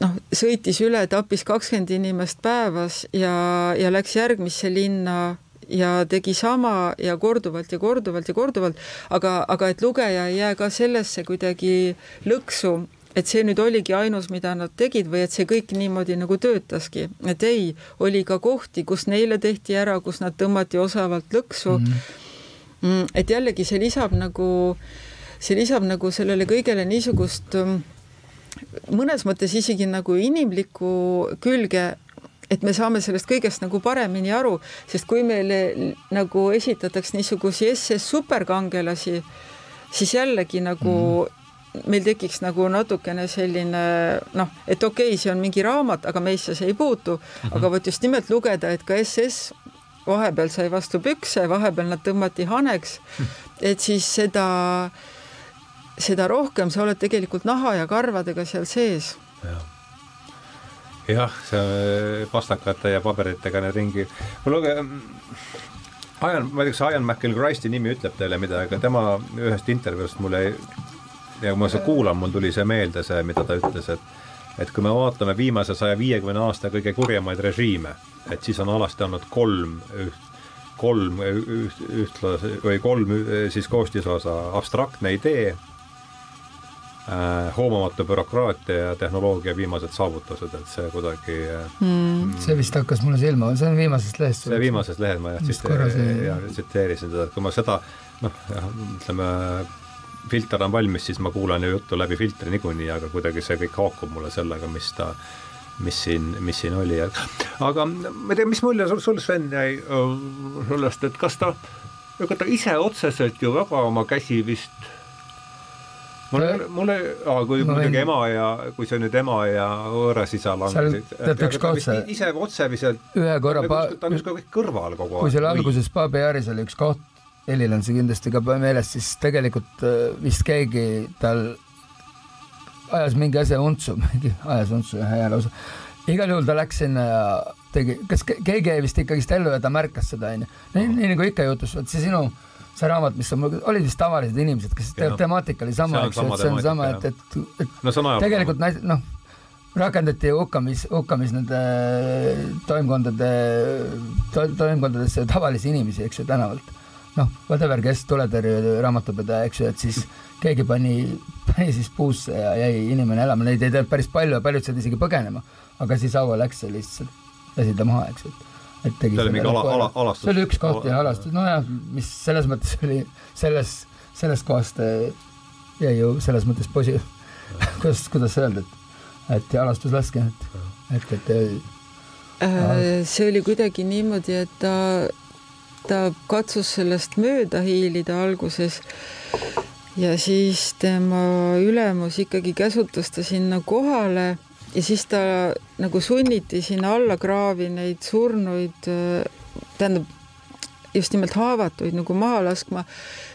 noh, sõitis üle, tappis kakskümmend inimest päevas ja, ja läks järgmisse linna ja tegi sama ja korduvalt ja korduvalt ja korduvalt, aga, aga et lugeja ei jää ka sellesse kuidagi lõksu, et see nüüd oligi ainus, mida nad tegid või et see kõik niimoodi nagu töötaski, et ei, oli ka kohti, kus neile tehti ära, kus nad tõmmati osavalt lõksu. Mhm. mm.. et jällegi see lisab nagu, see lisab nagu sellele kõigele niisugust mm, mõnes mõttes isegi nagu inimlikku külge, et me saame sellest kõigest nagu paremini aru, sest kui meile nagu esitatakse niisugusi SS superkangelasi, siis jällegi nagu mm meil tekiks nagu natukene selline noh, et okei okay,, see on mingi raamat, aga meisse see ei puutu mm, -hmm. aga vot just nimelt lugeda, et ka SS vahepeal sai vastu pükse, vahepeal nad tõmmati haneks, et siis seda, seda rohkem sa oled tegelikult naha ja karvadega seal sees. jah, see pastakate ja paberitega need ringi, mul luge-, Ian, ma ei tea, kas Ian McElchristi nimi ütleb teile midagi, aga tema ühest intervjuust mulle ei, ja kui ma seda kuulan, mul tuli see meelde, see, mida ta ütles, et et kui me vaatame viimase saja viiekümne aasta kõige kurjemaid režiime, et siis on alasti olnud kolm üht, kolm üht, ühtlase või kolm siis koostisosa, abstraktne idee äh, hoomamatu bürokraatia ja tehnoloogia viimased saavutused, et see kuidagi mm.. see vist hakkas mulle silma, see on viimasest lehest. see viimasest lehest ma jah tsiteerisin seda, et kui ma seda noh, ütleme filter on valmis, siis ma kuulan ju juttu läbi filtri niikuinii, aga kuidagi see kõik haakub mulle sellega, mis ta mis siin, mis siin oli, aga ma ei tea, mis mulje sul, sul Sven jäi äh, sellest, et kas ta, ega ta ise otseselt ju väga oma käsi vist mul, mulle, kui muidugi ema ja, kui see nüüd ema ja võõras isa langesid. ise otseviselt. ühe korra. ta on justkui kõrval kogu aeg. kui seal alguses Paabi ääres oli üks koht, Helil on see kindlasti ka meeles, siis tegelikult äh, vist keegi tal ajas mingi asja untsu, [laughs] mingi ajas untsu jah, hea lausa. igal juhul ta läks sinna ja tegi, kas keegi jäi vist ikkagist ellu ja ta märkas seda onju. nii, nii nagu ikka juhtus, vot see sinu see raamat, mis on olid vist tavalised inimesed, kes teevad temaatika oli sama, eks ju, et see on sama, et, et, et no, tegelikult noh, rakendati hukkamis, hukkamis nende toimkondade to,, toimkondadesse tavalisi inimesi, eks ju, tänavalt. Noh, whatever, kes tuletõrje raamatupidaja, eks ju, et siis keegi pani, pani siis puusse ja jäi inimene elama, neid ei teadnud päris palju ja paljud said isegi põgenema, aga siis Aavo läks ja lihtsalt lasi ta maha, eks ju. Et tegi see oli mingi ala, ala, alastus? see oli üks koht ja alastus, nojah, mis selles mõttes oli, selles, sellest kohast eh, jäi ju selles mõttes posi-, [laughs] kuidas, kuidas öelda, et, et alastus laske, et, et, et äh, see oli kuidagi niimoodi, et ta, ta katsus sellest mööda hiilida alguses. Ja siis tema ülemus ikkagi käsutas ta sinna kohale ja siis ta nagu sunniti sinna alla kraavi neid surnuid, tähendab just nimelt haavatuid nagu maha laskma.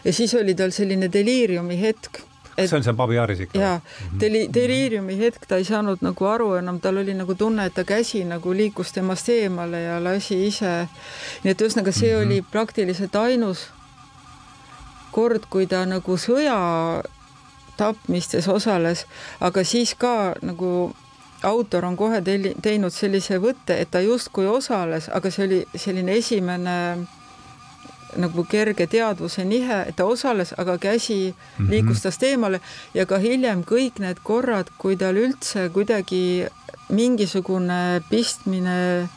Ja siis oli tal selline deliiriumi hetk. et, see on seal Babijaaris ikka? jaa, deli-, deliiriumi hetk, ta ei saanud nagu aru enam, tal oli nagu tunne, et ta käsi nagu liikus temast eemale ja lasi ise. nii et ühesõnaga, see mm -hmm. oli praktiliselt ainus kord, kui ta nagu sõja tapmistes osales, aga siis ka nagu autor on kohe telli-, teinud sellise võtte, et ta justkui osales, aga see oli selline esimene nagu kerge teadvuse nihe, et ta osales, aga käsi mm -hmm. liikus tast eemale ja ka hiljem kõik need korrad, kui tal üldse kuidagi mingisugune pistmine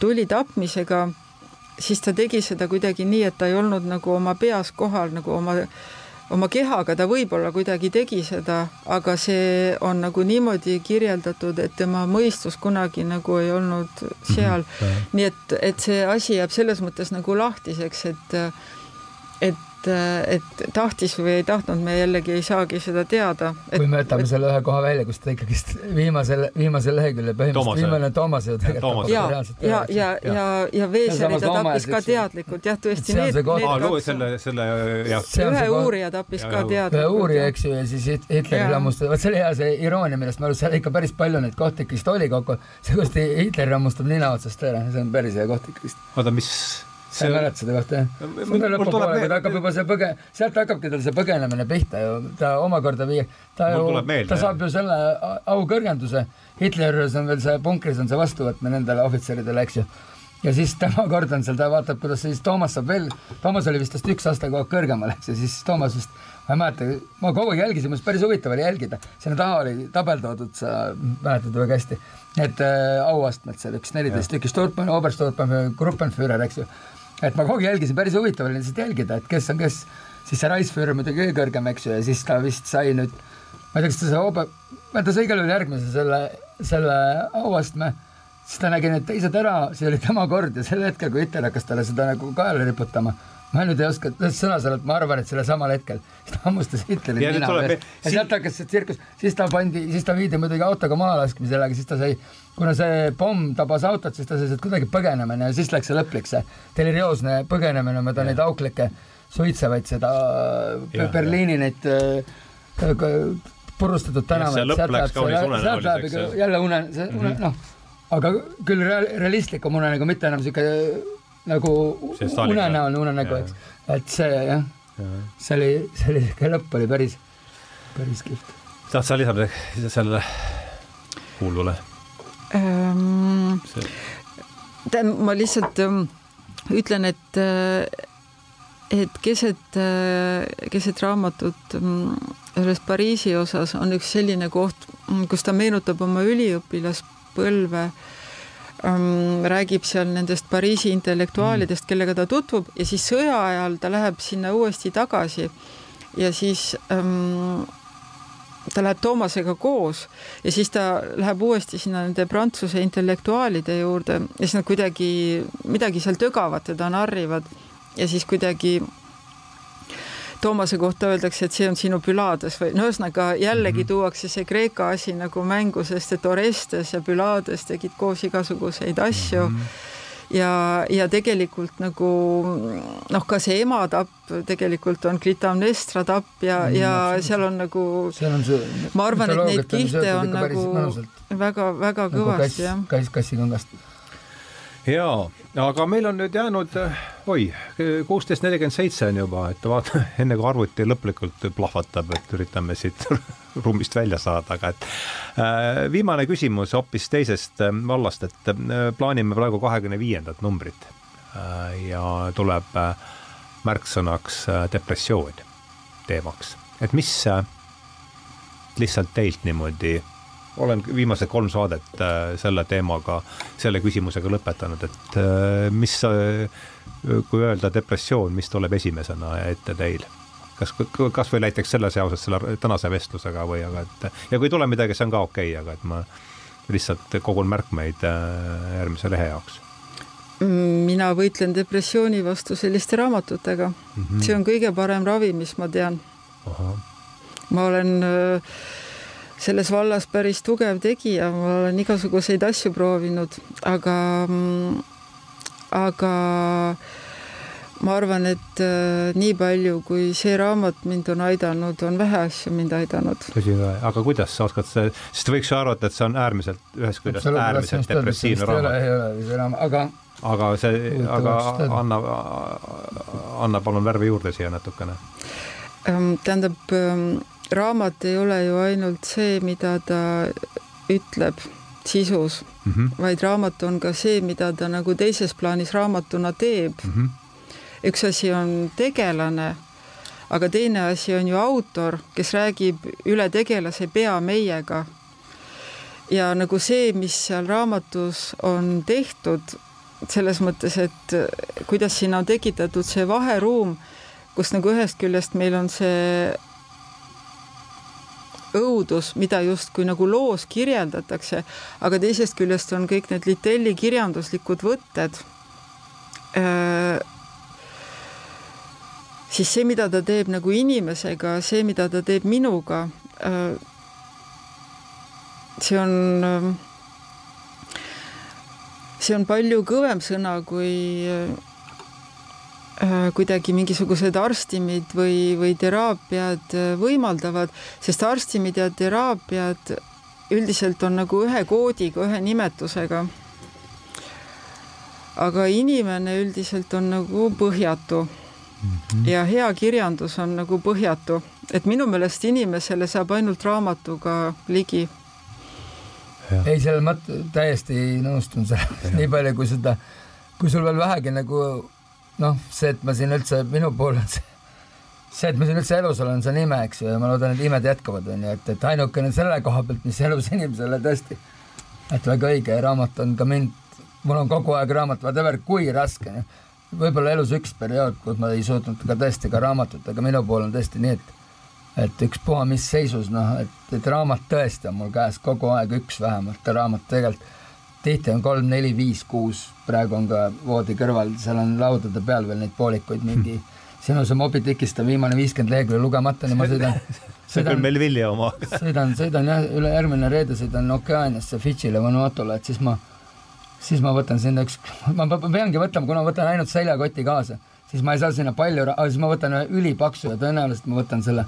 tuli tapmisega, siis ta tegi seda kuidagi nii, et ta ei olnud nagu oma peas kohal nagu oma oma kehaga ta võib-olla kuidagi tegi seda, aga see on nagu niimoodi kirjeldatud, et tema mõistus kunagi nagu ei olnud seal mm. -hmm. nii et, et see asi jääb selles mõttes nagu lahtiseks, et, et et, et tahtis või ei tahtnud, me jällegi ei saagi seda teada. kui me jätame et... selle ühe koha välja, kus ta ikkagist viimasel, viimasel leheküljel põhimõtteliselt viimane Toomas ju tegelikult. ja, ja, ja, ja, ja Veeseri ta tappis ka teadlikult jah, tõesti. Need, need aa, selle, selle jah. ühe uurija tappis ka teadlikult. ühe uurija, eks ju, ja siis Hitleri lammustas, vot see oli hea see iroonia, millest ma arvan, seal ikka päris palju neid kohti ikkagist oli kokku. see, kus Hitler rammustab nina otsast ära, see on päris hea koht ikkagist. oota, mis sa ei mäleta seda kohta jah? on lõpupoole, ta hakkab juba see põge-, sealt hakkabki tal see põgenemine pihta ju, ta omakorda viie, ta ju, ta saab ju selle aukõrgenduse, Hitleri juures on veel see punkris on see vastuvõtmine nendele ohvitseridele, eks ju. ja siis tema kord on seal, ta vaatab, kuidas siis Toomas saab veel, Toomas oli vist vast üks aste kogu aeg kõrgemal, eks ju, siis Toomas vist ma ei mäleta, ma kogu aeg jälgisin, mul päris huvitav oli jälgida, sinna taha oli tabel toodud, sa mäletad väga hästi, need äh, auastmed seal, üks neliteist tükki, Sturpen, Obersturpen, Gruppenführer, eks ju et ma kogu aeg jälgisin, päris huvitav oli lihtsalt jälgida, et kes on kes, siis see Riceführer muidugi kõige kõrgem, eks ju, ja siis ta vist sai nüüd, ma ei tea, kas ta sai hobe, ta sai igal juhul järgmise selle, selle auastme, siis ta nägi need teised ära, see oli tema kord ja sel hetkel, kui Hitler hakkas talle seda nagu kaela riputama ma nüüd ei oska sõna selle, ma arvan, et sellel samal hetkel, siis [laughs] ta hammustas Hitlerit nina peale ja sealt hakkas see tsirkus, siis ta pandi, siis ta viidi muidugi autoga maha laskmisele, aga siis ta sai, kuna see pomm tabas autot, siis ta sai sealt kuidagi põgenema ja siis läks see lõplik, see delirioosne põgenemine mööda neid auklikke suitsevaid seda ja, Berliini neid purustatud tänavad. see lõpp läks kaunis unenäoliseks. jälle une, see une -hmm., noh, aga küll real, realistlikum unenägu, mitte enam sihuke nagu unenäoline unenägu, eks. et see jah ja., see oli, see oli, sihuke lõpp oli päris, päris kihvt. tahad sa lisada sellele kuuldule ähm,? tähendab, ma lihtsalt ähm, ütlen, et äh, et keset, äh, keset raamatut ähm, selles Pariisi osas on üks selline koht, kus ta meenutab oma üliõpilaspõlve ähm, räägib seal nendest Pariisi intellektuaalidest, mm. kellega ta tutvub ja siis sõja ajal ta läheb sinna uuesti tagasi. Ja siis ähm, ta läheb Toomasega koos ja siis ta läheb uuesti sinna nende Prantsuse intellektuaalide juurde. Ja siis nad kuidagi midagi seal tögavad, teda narrivad. Ja siis kuidagi Toomase kohta öeldakse, et see on sinu Pülades või no ühesõnaga jällegi mm -hmm. tuuakse see Kreeka asi nagu mängu, sest et Orestes ja Pülades tegid koos igasuguseid asju mm. -hmm ja, ja tegelikult nagu noh, ka see ema tapp tegelikult on Clitamnestra tapp ja mm,, ja seal on nagu, ma arvan, et neid kihte on nagu väga-väga nagu kõvasti kass, kass, kassikangast jaa, aga meil on nüüd jäänud, oi, kuusteist nelikümmend seitse on juba, et vaata, [laughs] enne kui arvuti lõplikult plahvatab, et üritame siit [laughs] ruumist välja saada, aga et äh, viimane küsimus hoopis teisest äh, vallast, et äh, plaanime praegu kahekümne viiendat numbrit äh, ja tuleb äh, märksõnaks äh, depressioon teemaks, et mis äh, lihtsalt teilt niimoodi olen viimased kolm saadet äh, selle teemaga, selle küsimusega lõpetanud, et äh, mis, kui öelda depressioon, mis tuleb esimesena ette teil? kas, kasvõi näiteks selle seoses selle tänase vestlusega või, aga et ja kui ei tule midagi, see on ka okei okay,, aga et ma lihtsalt kogun märkmeid äh, järgmise lehe jaoks mina võitlen depressiooni vastu selliste raamatutega mm. -hmm. see on kõige parem ravi, mis ma tean. ma olen äh, selles vallas päris tugev tegija, ma olen igasuguseid asju proovinud, aga, aga ma arvan, et äh, nii palju, kui see raamat mind on aidanud, on vähe asju mind aidanud. tõsi aga kuidas sa oskad see, sest võiks ju arvata, et see on äärmiselt, ühest küljest äärmiselt depressiivne raamat. aga aga see, aga anna, anna palun värvi juurde siia natukene. Ähm, tähendab ähm, raamat ei ole ju ainult see, mida ta ütleb sisus mm, -hmm. vaid raamat on ka see, mida ta nagu teises plaanis raamatuna teeb mm. -hmm. üks asi on tegelane, aga teine asi on ju autor, kes räägib üle tegelase pea meiega. ja nagu see, mis seal raamatus on tehtud, selles mõttes, et kuidas sinna on tekitatud see vaheruum, kus nagu ühest küljest meil on see õudus, mida justkui nagu loos kirjeldatakse, aga teisest küljest on kõik need Litelli kirjanduslikud võtted äh,. siis see, mida ta teeb nagu inimesega, see, mida ta teeb minuga äh,, see on äh, see on palju kõvem sõna kui kuidagi mingisugused arstimid või, või teraapiad äh, võimaldavad, sest arstimid ja teraapiad üldiselt on nagu ühe koodiga, ühe nimetusega. aga inimene üldiselt on nagu põhjatu mm. -hmm. ja hea kirjandus on nagu põhjatu, et minu meelest inimesele saab ainult raamatuga ligi. ei, selles mõttes täiesti nõustun sellega, [laughs] nii palju kui seda, kui sul veel vähegi nagu noh, see, et ma siin üldse, minu puhul on see, see, et ma siin üldse elus olen, see on ime, eks ju, ja ma loodan, et imed jätkuvad, onju, et, et ainukene selle koha pealt, mis elus inimesele tõesti, et väga õige raamat on ka mind, mul on kogu aeg raamat, whatever, kui raske, noh, võib-olla elus üks periood, kus ma ei suutnud ka tõesti ka raamatut, aga minu puhul on tõesti nii, et et ükspuha mis seisus, noh, et, et raamat tõesti on mul käes kogu aeg üks vähemalt, raamat tegelikult tihti on kolm, neli, viis, kuus, praegu on ka voodi kõrval, seal on laudade peal veel neid poolikuid mingi hmm. sinu see Moby Dickist on viimane viiskümmend lehekülge lugemata, nii ma sõidan [laughs] see on küll meil Vilja oma sõidan, sõidan jah, üle järgmine reede sõidan Okeaniasse Fidžile Vanuatule, et siis ma, siis ma võtan sinna üks, ma peangi võtma, kuna ma võtan ainult seljakoti kaasa, siis ma ei saa sinna palju, siis ma võtan ühe ülipaksu ja tõenäoliselt ma võtan selle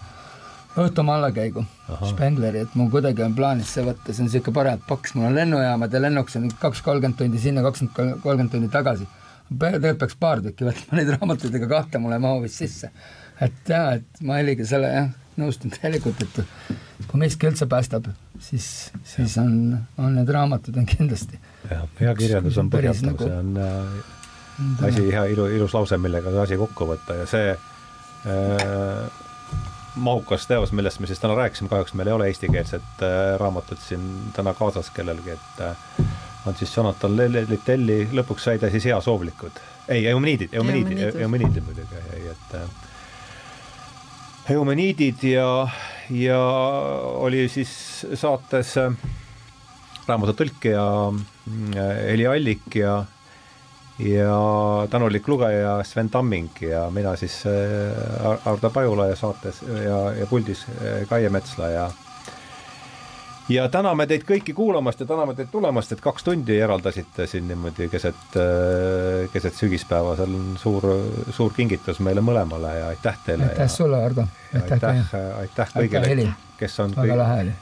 õhtumaa allakäigu, Spengleri, et mul kuidagi on plaanis see võtta, see on niisugune parem paks, mul on lennujaamad ja lennuks on kaks kolmkümmend tundi sinna, kakskümmend kolmkümmend tundi tagasi. tegelikult peaks paar tükki võtma neid raamatuid, ega kahte mul ei mahu vist sisse. et jaa, et ma Heliga selle jah, nõustun täielikult, et kui miski üldse päästab, siis, siis on, on need raamatud on kindlasti. jah, hea kirjandus on põhjatav nagu..., see on äh, asi, hea ilu, ilus lause, millega see asi kokku võtta ja see äh, mahukas teos, millest me siis täna rääkisime, kahjuks meil ei ole eestikeelset äh, raamatut siin täna kaasas kellelgi, et äh, on siis Jonathan Litelli, lõpuks sai ta siis heasoovlikud. ei, Eumeniidid, Eumeniidid, Eumeniidid muidugi, ei, et äh, Eumeniidid ja, ja oli siis saates raamatu tõlkija äh, Heli Allik ja ja tänulik lugeja Sven Tamming ja mina siis äh, Ardo Pajula ja saates ja, ja puldis äh, Kaie Metsla ja ja täname teid kõiki kuulamast ja täname teid tulemast, et kaks tundi eraldasite siin niimoodi keset, äh, keset sügispäeva, see on suur, suur kingitus meile mõlemale ja aitäh teile. aitäh sulle, Ardo. aitäh, aitäh kõigile, kes on. väga lahe oli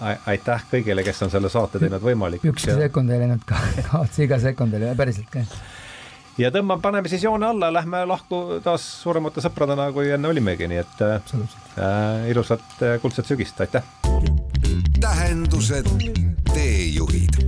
aitäh kõigile, kes on selle saate teinud võimalikuks. üks sekund ei läinud ka, kaotsi iga sekund oli päriselt ka. ja tõmbame, paneme siis joone alla, lähme lahku taas suuremate sõpradena, kui enne olimegi, nii et äh, ilusat äh, kuldset sügist, aitäh. tähendused, teejuhid